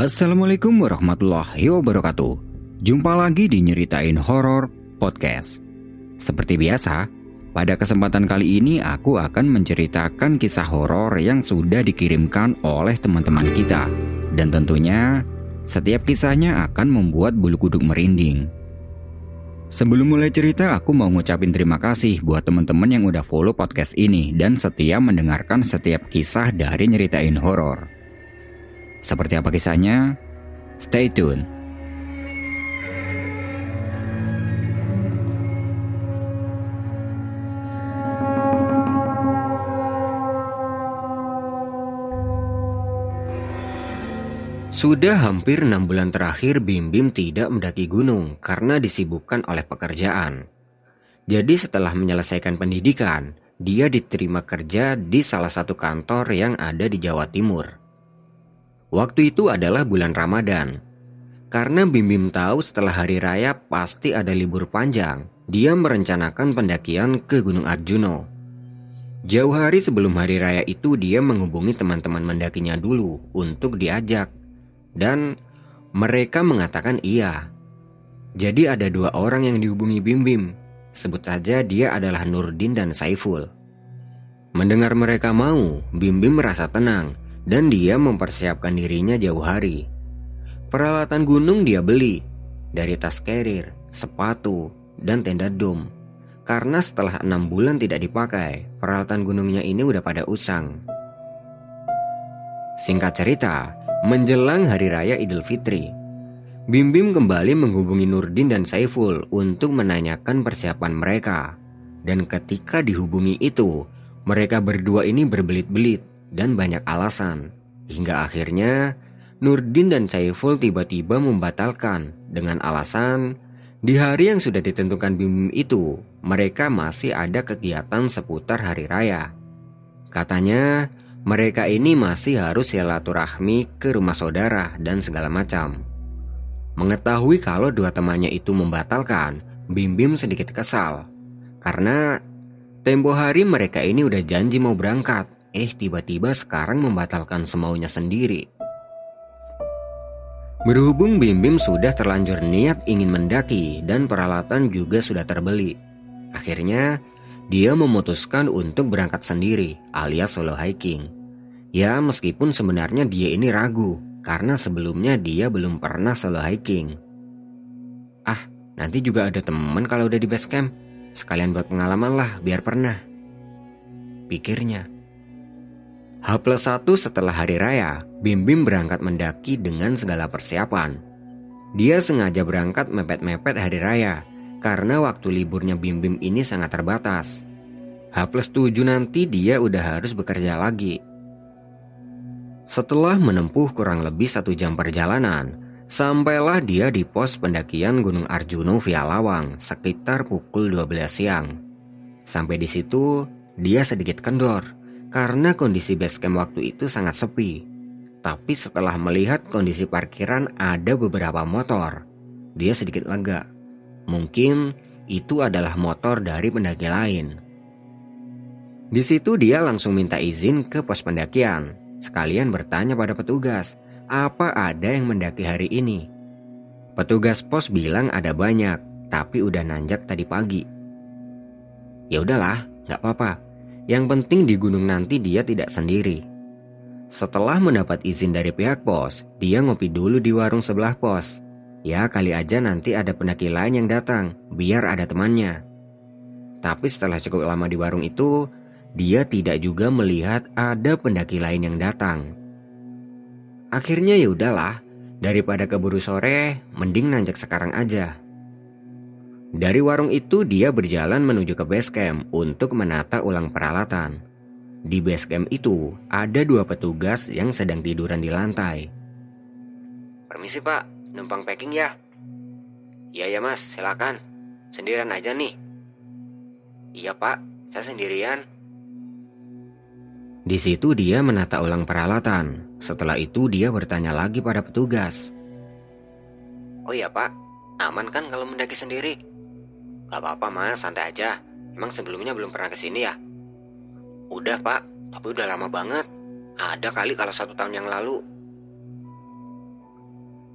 Assalamualaikum warahmatullahi wabarakatuh. Jumpa lagi di Nyeritain Horor Podcast. Seperti biasa, pada kesempatan kali ini aku akan menceritakan kisah horor yang sudah dikirimkan oleh teman-teman kita. Dan tentunya, setiap kisahnya akan membuat bulu kuduk merinding. Sebelum mulai cerita, aku mau ngucapin terima kasih buat teman-teman yang udah follow podcast ini dan setia mendengarkan setiap kisah dari Nyeritain Horor. Seperti apa kisahnya? Stay tune. Sudah hampir enam bulan terakhir Bim Bim tidak mendaki gunung karena disibukkan oleh pekerjaan. Jadi setelah menyelesaikan pendidikan, dia diterima kerja di salah satu kantor yang ada di Jawa Timur. Waktu itu adalah bulan Ramadan. Karena Bim Bim tahu setelah hari raya pasti ada libur panjang, dia merencanakan pendakian ke Gunung Arjuno. Jauh hari sebelum hari raya itu dia menghubungi teman-teman mendakinya dulu untuk diajak. Dan mereka mengatakan iya. Jadi ada dua orang yang dihubungi Bim Bim. Sebut saja dia adalah Nurdin dan Saiful. Mendengar mereka mau, Bim Bim merasa tenang dan dia mempersiapkan dirinya jauh hari. Peralatan gunung dia beli dari tas carrier, sepatu, dan tenda dom. Karena setelah enam bulan tidak dipakai, peralatan gunungnya ini udah pada usang. Singkat cerita, menjelang hari raya Idul Fitri, Bim Bim kembali menghubungi Nurdin dan Saiful untuk menanyakan persiapan mereka. Dan ketika dihubungi itu, mereka berdua ini berbelit-belit dan banyak alasan. Hingga akhirnya Nurdin dan Saiful tiba-tiba membatalkan dengan alasan di hari yang sudah ditentukan Bim itu mereka masih ada kegiatan seputar hari raya. Katanya mereka ini masih harus silaturahmi ke rumah saudara dan segala macam. Mengetahui kalau dua temannya itu membatalkan, Bim Bim sedikit kesal. Karena tempo hari mereka ini udah janji mau berangkat Eh tiba-tiba sekarang membatalkan semaunya sendiri. Berhubung Bim Bim sudah terlanjur niat ingin mendaki dan peralatan juga sudah terbeli. Akhirnya, dia memutuskan untuk berangkat sendiri alias solo hiking. Ya meskipun sebenarnya dia ini ragu karena sebelumnya dia belum pernah solo hiking. Ah, nanti juga ada teman kalau udah di base camp. Sekalian buat pengalaman lah biar pernah. Pikirnya. H plus 1 setelah hari raya, Bim Bim berangkat mendaki dengan segala persiapan. Dia sengaja berangkat mepet-mepet hari raya, karena waktu liburnya Bim Bim ini sangat terbatas. H plus 7 nanti dia udah harus bekerja lagi. Setelah menempuh kurang lebih satu jam perjalanan, sampailah dia di pos pendakian Gunung Arjuno via Lawang sekitar pukul 12 siang. Sampai di situ, dia sedikit kendor karena kondisi basecamp waktu itu sangat sepi. Tapi setelah melihat kondisi parkiran ada beberapa motor, dia sedikit lega. Mungkin itu adalah motor dari pendaki lain. Di situ dia langsung minta izin ke pos pendakian, sekalian bertanya pada petugas, apa ada yang mendaki hari ini? Petugas pos bilang ada banyak, tapi udah nanjak tadi pagi. Ya udahlah, nggak apa-apa. Yang penting di gunung nanti dia tidak sendiri. Setelah mendapat izin dari pihak pos, dia ngopi dulu di warung sebelah pos. Ya kali aja nanti ada pendaki lain yang datang, biar ada temannya. Tapi setelah cukup lama di warung itu, dia tidak juga melihat ada pendaki lain yang datang. Akhirnya ya udahlah, daripada keburu sore, mending nanjak sekarang aja. Dari warung itu dia berjalan menuju ke base camp untuk menata ulang peralatan. Di base camp itu ada dua petugas yang sedang tiduran di lantai. Permisi pak, numpang packing ya? Iya ya mas, silakan. Sendirian aja nih. Iya pak, saya sendirian. Di situ dia menata ulang peralatan. Setelah itu dia bertanya lagi pada petugas. Oh iya pak, aman kan kalau mendaki sendiri? Gak apa-apa mas, santai aja. Emang sebelumnya belum pernah ke sini ya? Udah pak, tapi udah lama banget. Ada kali kalau satu tahun yang lalu.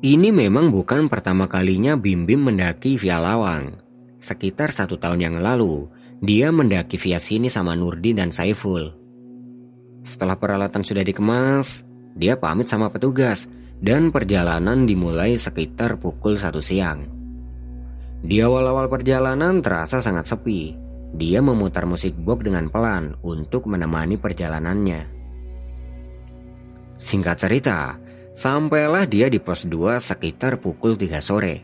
Ini memang bukan pertama kalinya Bim Bim mendaki via Lawang. Sekitar satu tahun yang lalu, dia mendaki via sini sama Nurdi dan Saiful. Setelah peralatan sudah dikemas, dia pamit sama petugas dan perjalanan dimulai sekitar pukul satu siang. Di awal-awal perjalanan terasa sangat sepi. Dia memutar musik box dengan pelan untuk menemani perjalanannya. Singkat cerita, sampailah dia di pos 2 sekitar pukul 3 sore.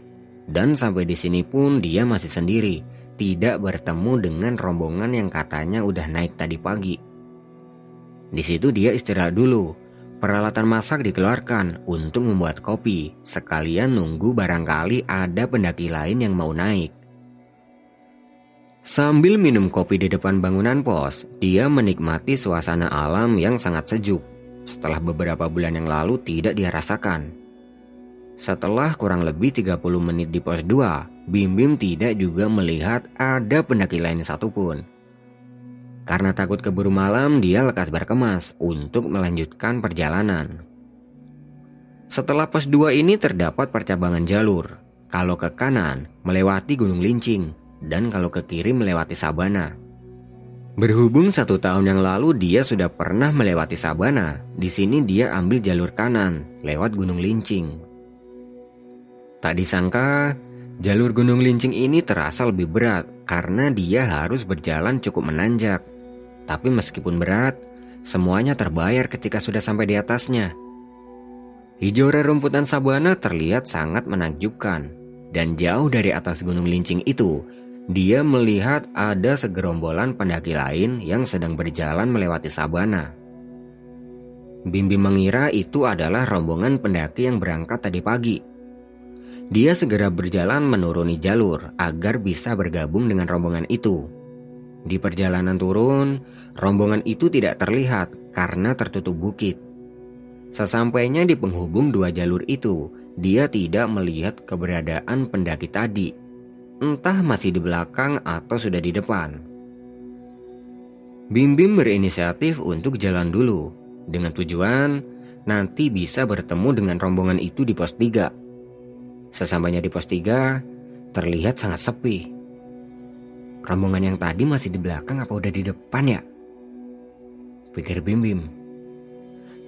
Dan sampai di sini pun dia masih sendiri, tidak bertemu dengan rombongan yang katanya udah naik tadi pagi. Di situ dia istirahat dulu. Peralatan masak dikeluarkan untuk membuat kopi, sekalian nunggu barangkali ada pendaki lain yang mau naik. Sambil minum kopi di depan bangunan pos, dia menikmati suasana alam yang sangat sejuk. Setelah beberapa bulan yang lalu tidak dia rasakan. Setelah kurang lebih 30 menit di pos 2, Bim Bim tidak juga melihat ada pendaki lain satupun. Karena takut keburu malam, dia lekas berkemas untuk melanjutkan perjalanan. Setelah pos 2 ini terdapat percabangan jalur. Kalau ke kanan, melewati Gunung Lincing, dan kalau ke kiri melewati Sabana. Berhubung satu tahun yang lalu dia sudah pernah melewati Sabana, di sini dia ambil jalur kanan lewat Gunung Lincing. Tak disangka, jalur Gunung Lincing ini terasa lebih berat karena dia harus berjalan cukup menanjak. Tapi meskipun berat, semuanya terbayar ketika sudah sampai di atasnya. Hijau rerumputan sabana terlihat sangat menakjubkan, dan jauh dari atas Gunung Lincing itu dia melihat ada segerombolan pendaki lain yang sedang berjalan melewati sabana. Bimbi mengira itu adalah rombongan pendaki yang berangkat tadi pagi. Dia segera berjalan menuruni jalur agar bisa bergabung dengan rombongan itu. Di perjalanan turun, rombongan itu tidak terlihat karena tertutup bukit. Sesampainya di penghubung dua jalur itu, dia tidak melihat keberadaan pendaki tadi entah masih di belakang atau sudah di depan. Bim Bim berinisiatif untuk jalan dulu dengan tujuan nanti bisa bertemu dengan rombongan itu di pos 3. Sesampainya di pos 3, terlihat sangat sepi. Rombongan yang tadi masih di belakang apa udah di depan ya? Pikir Bim Bim.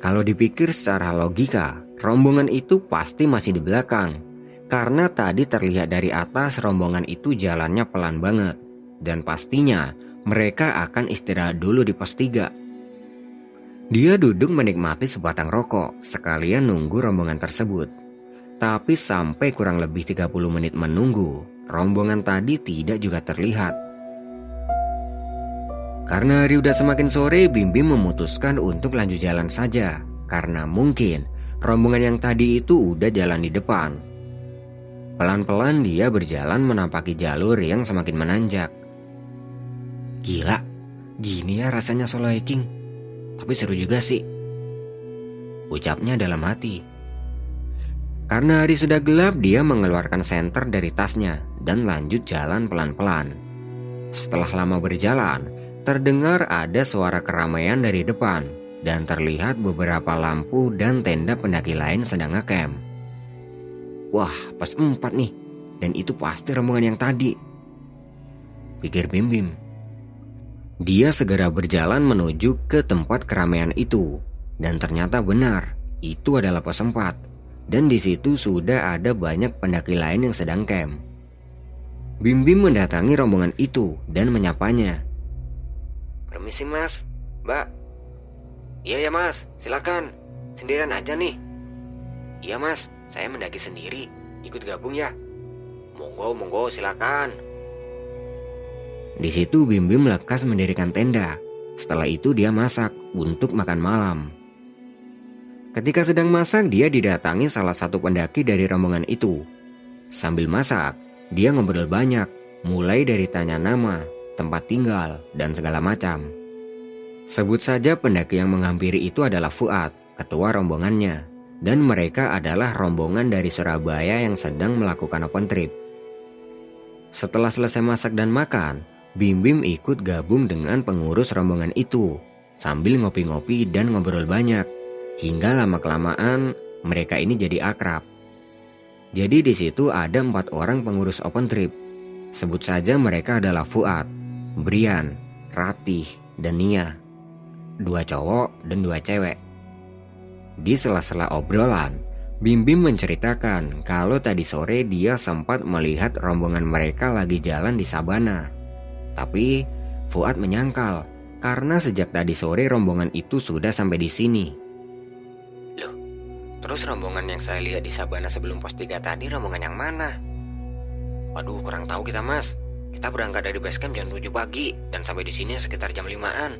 Kalau dipikir secara logika, rombongan itu pasti masih di belakang karena tadi terlihat dari atas rombongan itu jalannya pelan banget. Dan pastinya mereka akan istirahat dulu di pos 3. Dia duduk menikmati sebatang rokok sekalian nunggu rombongan tersebut. Tapi sampai kurang lebih 30 menit menunggu, rombongan tadi tidak juga terlihat. Karena hari udah semakin sore, Bim Bim memutuskan untuk lanjut jalan saja. Karena mungkin rombongan yang tadi itu udah jalan di depan Pelan-pelan dia berjalan menampaki jalur yang semakin menanjak. Gila, gini ya rasanya solo hiking. Tapi seru juga sih. Ucapnya dalam hati. Karena hari sudah gelap, dia mengeluarkan senter dari tasnya dan lanjut jalan pelan-pelan. Setelah lama berjalan, terdengar ada suara keramaian dari depan dan terlihat beberapa lampu dan tenda pendaki lain sedang ngecamp. Wah, pas empat nih. Dan itu pasti rombongan yang tadi. Pikir Bim Bim. Dia segera berjalan menuju ke tempat keramaian itu. Dan ternyata benar, itu adalah pos empat. Dan di situ sudah ada banyak pendaki lain yang sedang camp. Bim Bim mendatangi rombongan itu dan menyapanya. Permisi mas, mbak. Iya ya mas, silakan. Sendirian aja nih. Iya mas, saya mendaki sendiri. Ikut gabung ya? Monggo, monggo, silakan. Di situ Bim Bim lekas mendirikan tenda. Setelah itu dia masak untuk makan malam. Ketika sedang masak, dia didatangi salah satu pendaki dari rombongan itu. Sambil masak, dia ngobrol banyak, mulai dari tanya nama, tempat tinggal, dan segala macam. Sebut saja pendaki yang menghampiri itu adalah Fuad, ketua rombongannya dan mereka adalah rombongan dari Surabaya yang sedang melakukan open trip. Setelah selesai masak dan makan, Bim Bim ikut gabung dengan pengurus rombongan itu sambil ngopi-ngopi dan ngobrol banyak. Hingga lama-kelamaan mereka ini jadi akrab. Jadi di situ ada empat orang pengurus open trip. Sebut saja mereka adalah Fuad, Brian, Ratih, dan Nia. Dua cowok dan dua cewek. Di sela-sela obrolan, Bim Bim menceritakan kalau tadi sore dia sempat melihat rombongan mereka lagi jalan di sabana. Tapi Fuad menyangkal karena sejak tadi sore rombongan itu sudah sampai di sini. Terus rombongan yang saya lihat di sabana sebelum pos 3 tadi rombongan yang mana? Waduh, kurang tahu kita mas. Kita berangkat dari base camp jam 7 pagi dan sampai di sini sekitar jam 5-an.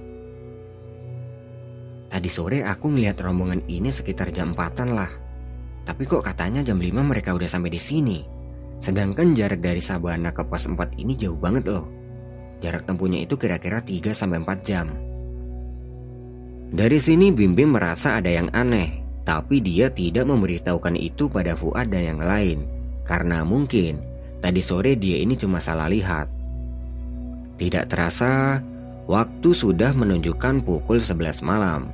Tadi sore aku ngeliat rombongan ini sekitar jam 4-an lah. Tapi kok katanya jam 5 mereka udah sampai di sini. Sedangkan jarak dari Sabana ke pos 4 ini jauh banget loh. Jarak tempuhnya itu kira-kira 3 sampai 4 jam. Dari sini Bim Bim merasa ada yang aneh, tapi dia tidak memberitahukan itu pada Fuad dan yang lain. Karena mungkin tadi sore dia ini cuma salah lihat. Tidak terasa, waktu sudah menunjukkan pukul 11 malam.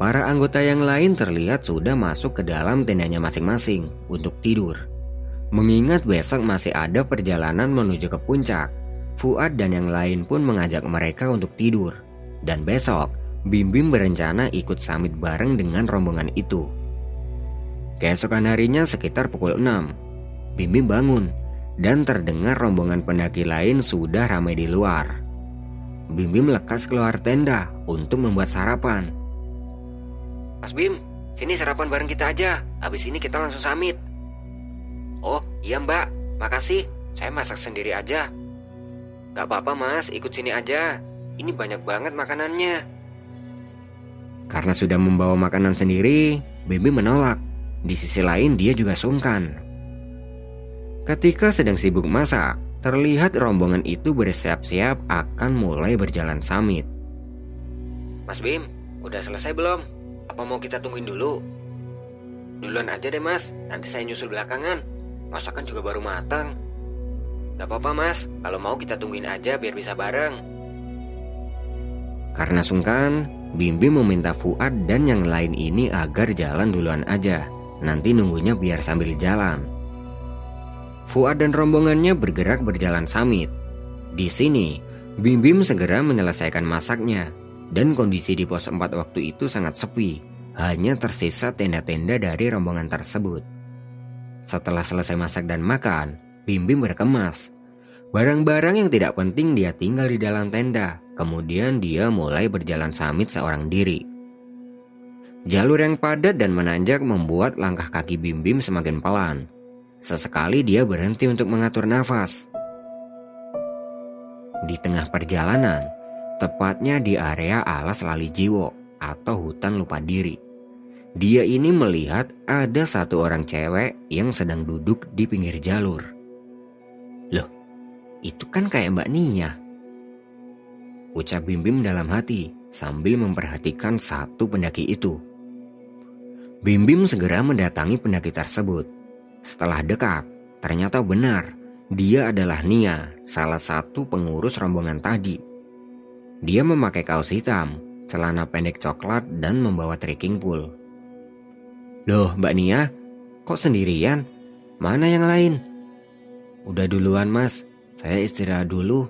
Para anggota yang lain terlihat sudah masuk ke dalam tendanya masing-masing untuk tidur. Mengingat besok masih ada perjalanan menuju ke puncak, Fuad dan yang lain pun mengajak mereka untuk tidur. Dan besok, Bim Bim berencana ikut samit bareng dengan rombongan itu. Keesokan harinya sekitar pukul 6, Bim Bim bangun dan terdengar rombongan pendaki lain sudah ramai di luar. Bim Bim lekas keluar tenda untuk membuat sarapan. Mas Bim, sini sarapan bareng kita aja. Habis ini kita langsung samit. Oh, iya mbak. Makasih. Saya masak sendiri aja. Gak apa-apa mas, ikut sini aja. Ini banyak banget makanannya. Karena sudah membawa makanan sendiri, Bibi menolak. Di sisi lain dia juga sungkan. Ketika sedang sibuk masak, terlihat rombongan itu bersiap-siap akan mulai berjalan samit. Mas Bim, udah selesai belum? Apa mau kita tungguin dulu? Duluan aja deh mas, nanti saya nyusul belakangan. Masakan juga baru matang. Gak apa-apa mas, kalau mau kita tungguin aja biar bisa bareng. Karena sungkan, Bim Bim meminta Fuad dan yang lain ini agar jalan duluan aja. Nanti nunggunya biar sambil jalan. Fuad dan rombongannya bergerak berjalan samit. Di sini, Bim Bim segera menyelesaikan masaknya dan kondisi di pos 4 waktu itu sangat sepi. Hanya tersisa tenda-tenda dari rombongan tersebut. Setelah selesai masak dan makan, Bim Bim berkemas. Barang-barang yang tidak penting dia tinggal di dalam tenda. Kemudian dia mulai berjalan samit seorang diri. Jalur yang padat dan menanjak membuat langkah kaki Bim Bim semakin pelan. Sesekali dia berhenti untuk mengatur nafas. Di tengah perjalanan, tepatnya di area alas lali jiwo atau hutan lupa diri. Dia ini melihat ada satu orang cewek yang sedang duduk di pinggir jalur. Itu kan kayak Mbak Nia. Ucap Bim Bim dalam hati sambil memperhatikan satu pendaki itu. Bim Bim segera mendatangi pendaki tersebut. Setelah dekat, ternyata benar dia adalah Nia, salah satu pengurus rombongan tadi. Dia memakai kaos hitam, celana pendek coklat, dan membawa trekking pole. Loh, Mbak Nia, kok sendirian? Mana yang lain? Udah duluan, Mas. Saya istirahat dulu.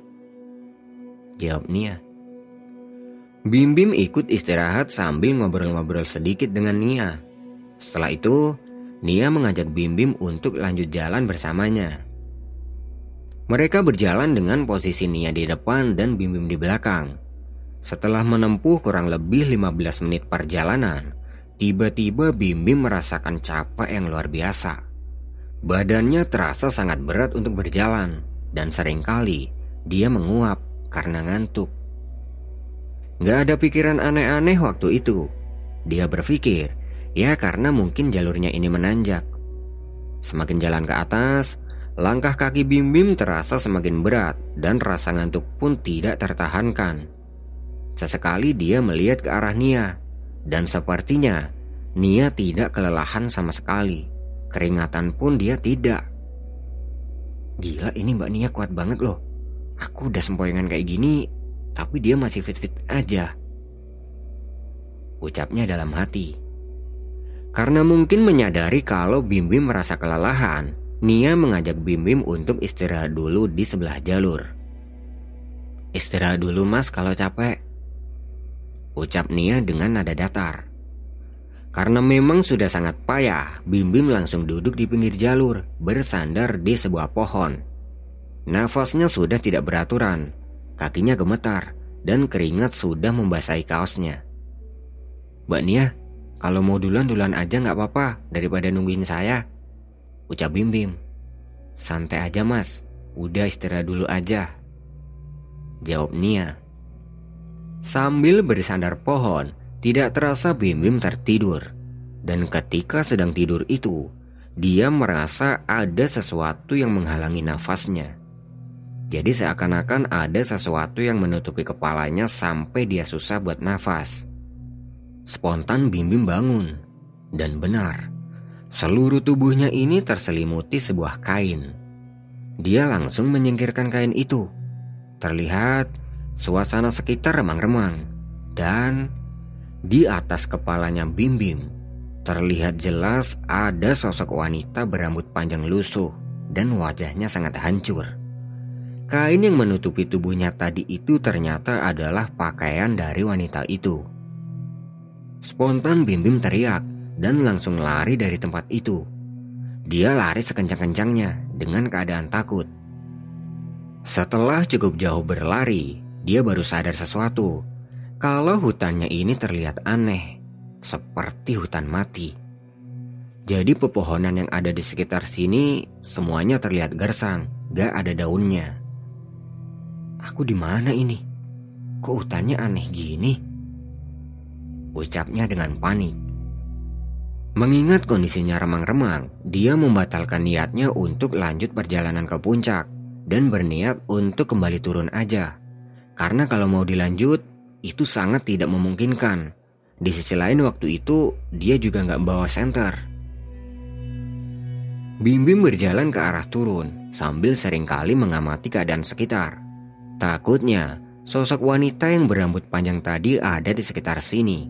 Jawab Nia. Bim Bim ikut istirahat sambil ngobrol-ngobrol sedikit dengan Nia. Setelah itu, Nia mengajak Bim Bim untuk lanjut jalan bersamanya. Mereka berjalan dengan posisi Nia di depan dan Bim Bim di belakang. Setelah menempuh kurang lebih 15 menit perjalanan, tiba-tiba Bim Bim merasakan capek yang luar biasa. Badannya terasa sangat berat untuk berjalan dan sering kali dia menguap karena ngantuk. Gak ada pikiran aneh-aneh waktu itu. Dia berpikir, ya karena mungkin jalurnya ini menanjak. Semakin jalan ke atas, langkah kaki Bim Bim terasa semakin berat dan rasa ngantuk pun tidak tertahankan. Sesekali dia melihat ke arah Nia, dan sepertinya Nia tidak kelelahan sama sekali. Keringatan pun dia tidak. Gila ini Mbak Nia kuat banget loh. Aku udah sempoyongan kayak gini, tapi dia masih fit-fit aja. Ucapnya dalam hati. Karena mungkin menyadari kalau Bim Bim merasa kelelahan, Nia mengajak Bim Bim untuk istirahat dulu di sebelah jalur. Istirahat dulu mas kalau capek. Ucap Nia dengan nada datar. Karena memang sudah sangat payah, Bim Bim langsung duduk di pinggir jalur, bersandar di sebuah pohon. Nafasnya sudah tidak beraturan, kakinya gemetar, dan keringat sudah membasahi kaosnya. Mbak Nia, kalau mau duluan-duluan aja nggak apa-apa daripada nungguin saya. Ucap Bim Bim. Santai aja mas, udah istirahat dulu aja. Jawab Nia. Sambil bersandar pohon, tidak terasa Bim Bim tertidur. Dan ketika sedang tidur itu, dia merasa ada sesuatu yang menghalangi nafasnya. Jadi seakan-akan ada sesuatu yang menutupi kepalanya sampai dia susah buat nafas. Spontan Bim Bim bangun. Dan benar, Seluruh tubuhnya ini terselimuti sebuah kain. Dia langsung menyingkirkan kain itu. Terlihat suasana sekitar remang-remang dan di atas kepalanya Bim Bim terlihat jelas ada sosok wanita berambut panjang lusuh dan wajahnya sangat hancur. Kain yang menutupi tubuhnya tadi itu ternyata adalah pakaian dari wanita itu. Spontan Bim Bim teriak dan langsung lari dari tempat itu. Dia lari sekencang-kencangnya dengan keadaan takut. Setelah cukup jauh berlari, dia baru sadar sesuatu. Kalau hutannya ini terlihat aneh, seperti hutan mati. Jadi pepohonan yang ada di sekitar sini semuanya terlihat gersang, gak ada daunnya. Aku di mana ini? Kok hutannya aneh gini? Ucapnya dengan panik. Mengingat kondisinya remang-remang, dia membatalkan niatnya untuk lanjut perjalanan ke puncak dan berniat untuk kembali turun aja. Karena kalau mau dilanjut, itu sangat tidak memungkinkan. Di sisi lain waktu itu, dia juga nggak bawa senter. Bim Bim berjalan ke arah turun sambil sering kali mengamati keadaan sekitar. Takutnya, sosok wanita yang berambut panjang tadi ada di sekitar sini.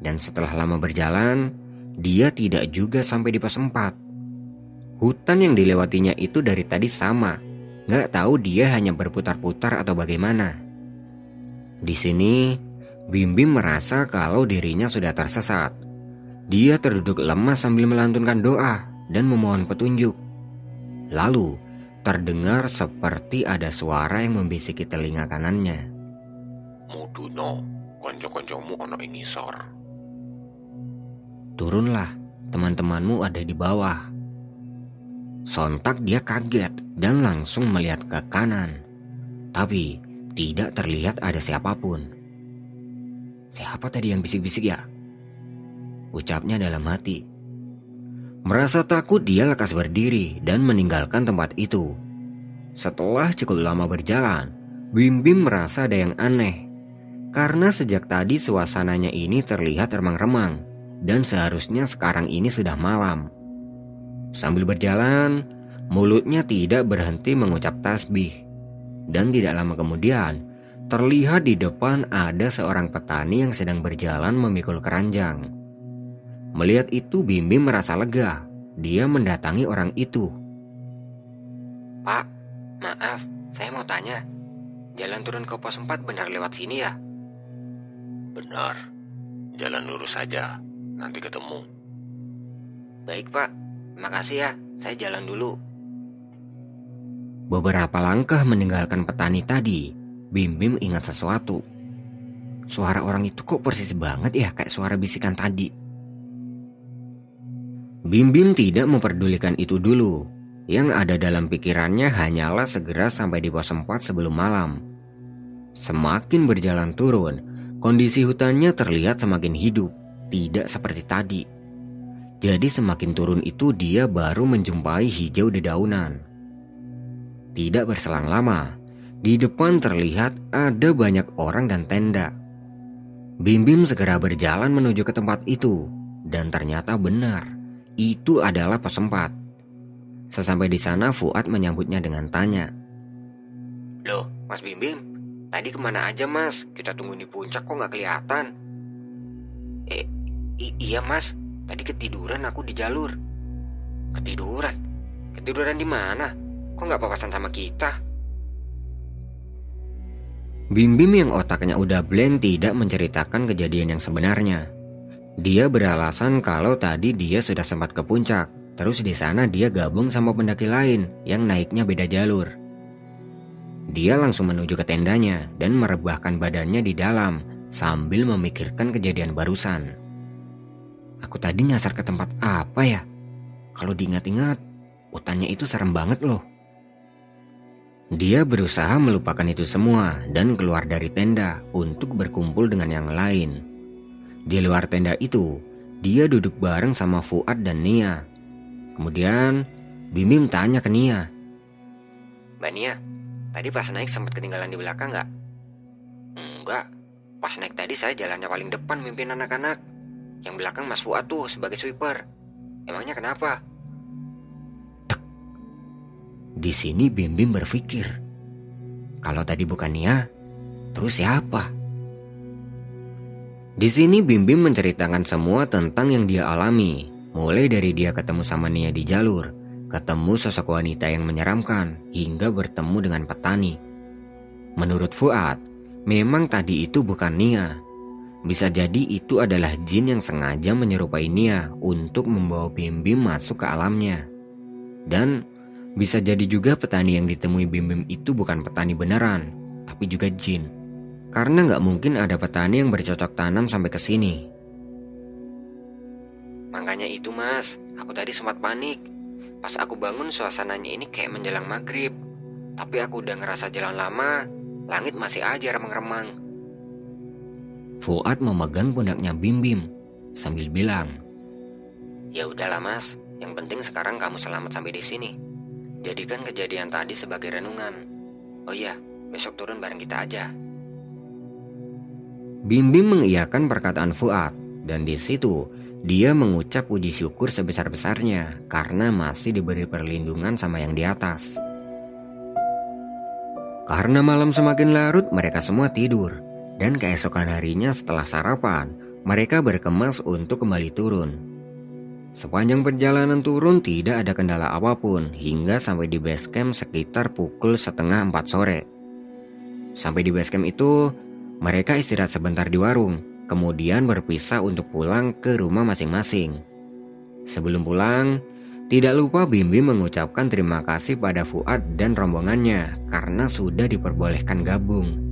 Dan setelah lama berjalan, dia tidak juga sampai di pos 4. Hutan yang dilewatinya itu dari tadi sama. Nggak tahu dia hanya berputar-putar atau bagaimana. Di sini, Bim Bim merasa kalau dirinya sudah tersesat. Dia terduduk lemas sambil melantunkan doa dan memohon petunjuk. Lalu, terdengar seperti ada suara yang membisiki telinga kanannya. Muduno, konco-koncomu ono ini sor. Turunlah, teman-temanmu ada di bawah. Sontak dia kaget dan langsung melihat ke kanan. Tapi tidak terlihat ada siapa pun. Siapa tadi yang bisik-bisik ya? Ucapnya dalam hati. Merasa takut dia lekas berdiri dan meninggalkan tempat itu. Setelah cukup lama berjalan, Bim Bim merasa ada yang aneh. Karena sejak tadi suasananya ini terlihat remang-remang dan seharusnya sekarang ini sudah malam. Sambil berjalan, mulutnya tidak berhenti mengucap tasbih. Dan tidak lama kemudian, terlihat di depan ada seorang petani yang sedang berjalan memikul keranjang. Melihat itu Bim Bim merasa lega. Dia mendatangi orang itu. Pak, maaf, saya mau tanya. Jalan turun ke pos 4 benar lewat sini ya? Benar. Jalan lurus saja. Nanti ketemu. Baik pak, makasih ya. Saya jalan dulu. Beberapa langkah meninggalkan petani tadi, Bim Bim ingat sesuatu. Suara orang itu kok persis banget ya kayak suara bisikan tadi. Bim Bim tidak memperdulikan itu dulu. Yang ada dalam pikirannya hanyalah segera sampai di pos 4 sebelum malam. Semakin berjalan turun, kondisi hutannya terlihat semakin hidup tidak seperti tadi. Jadi semakin turun itu dia baru menjumpai hijau dedaunan. Tidak berselang lama, di depan terlihat ada banyak orang dan tenda. Bim Bim segera berjalan menuju ke tempat itu dan ternyata benar, itu adalah pesempat. Sesampai di sana Fuad menyambutnya dengan tanya. Loh, Mas Bim Bim, tadi ke mana aja mas? Kita tunggu di puncak kok nggak kelihatan? Eh, iya mas, Tadi ketiduran aku di jalur. Ketiduran? Ketiduran di mana? Kok nggak papasan sama kita? Bim Bim yang otaknya udah blank tidak menceritakan kejadian yang sebenarnya. Dia beralasan kalau tadi dia sudah sempat ke puncak, terus di sana dia gabung sama pendaki lain yang naiknya beda jalur. Dia langsung menuju ke tendanya dan merebahkan badannya di dalam sambil memikirkan kejadian barusan. Aku tadi nyasar ke tempat apa ya? Kalau diingat-ingat, hutannya itu serem banget loh. Dia berusaha melupakan itu semua dan keluar dari tenda untuk berkumpul dengan yang lain. Di luar tenda itu, dia duduk bareng sama Fuad dan Nia. Kemudian, Bim Bim tanya ke Nia. Mbak Nia, tadi pas naik sempat ketinggalan di belakang nggak? Enggak, pas naik tadi saya jalannya paling depan mimpin anak-anak. Yang belakang Mas Fuad tuh sebagai sweeper. Emangnya kenapa? Di sini Bim Bim berpikir, kalau tadi bukan Nia, terus siapa? Di sini Bim Bim menceritakan semua tentang yang dia alami, mulai dari dia ketemu sama Nia di jalur, ketemu sosok wanita yang menyeramkan, hingga bertemu dengan petani. Menurut Fuad, memang tadi itu bukan Nia. Bisa jadi itu adalah jin yang sengaja menyerupai Nia untuk membawa Bim Bim masuk ke alamnya. Dan bisa jadi juga petani yang ditemui Bim Bim itu bukan petani beneran, tapi juga jin. Karena nggak mungkin ada petani yang bercocok tanam sampai ke sini. Makanya itu mas, aku tadi sempat panik. Pas aku bangun suasananya ini kayak menjelang maghrib. Tapi aku udah ngerasa jalan lama, langit masih aja remang-remang. Fuad memegang pundaknya Bim Bim sambil bilang, Ya udahlah mas, yang penting sekarang kamu selamat sampai di sini. Jadikan kejadian tadi sebagai renungan. Oh iya, besok turun bareng kita aja. Bim Bim mengiyakan perkataan Fuad dan di situ dia mengucap puji syukur sebesar-besarnya karena masih diberi perlindungan sama yang di atas. Karena malam semakin larut, mereka semua tidur. Dan keesokan harinya setelah sarapan, mereka berkemas untuk kembali turun. Sepanjang perjalanan turun tidak ada kendala apa pun hingga sampai di base camp sekitar pukul setengah empat sore. Sampai di base camp itu, mereka istirahat sebentar di warung, kemudian berpisah untuk pulang ke rumah masing-masing. Sebelum pulang, tidak lupa Bimbi mengucapkan terima kasih pada Fuad dan rombongannya karena sudah diperbolehkan gabung.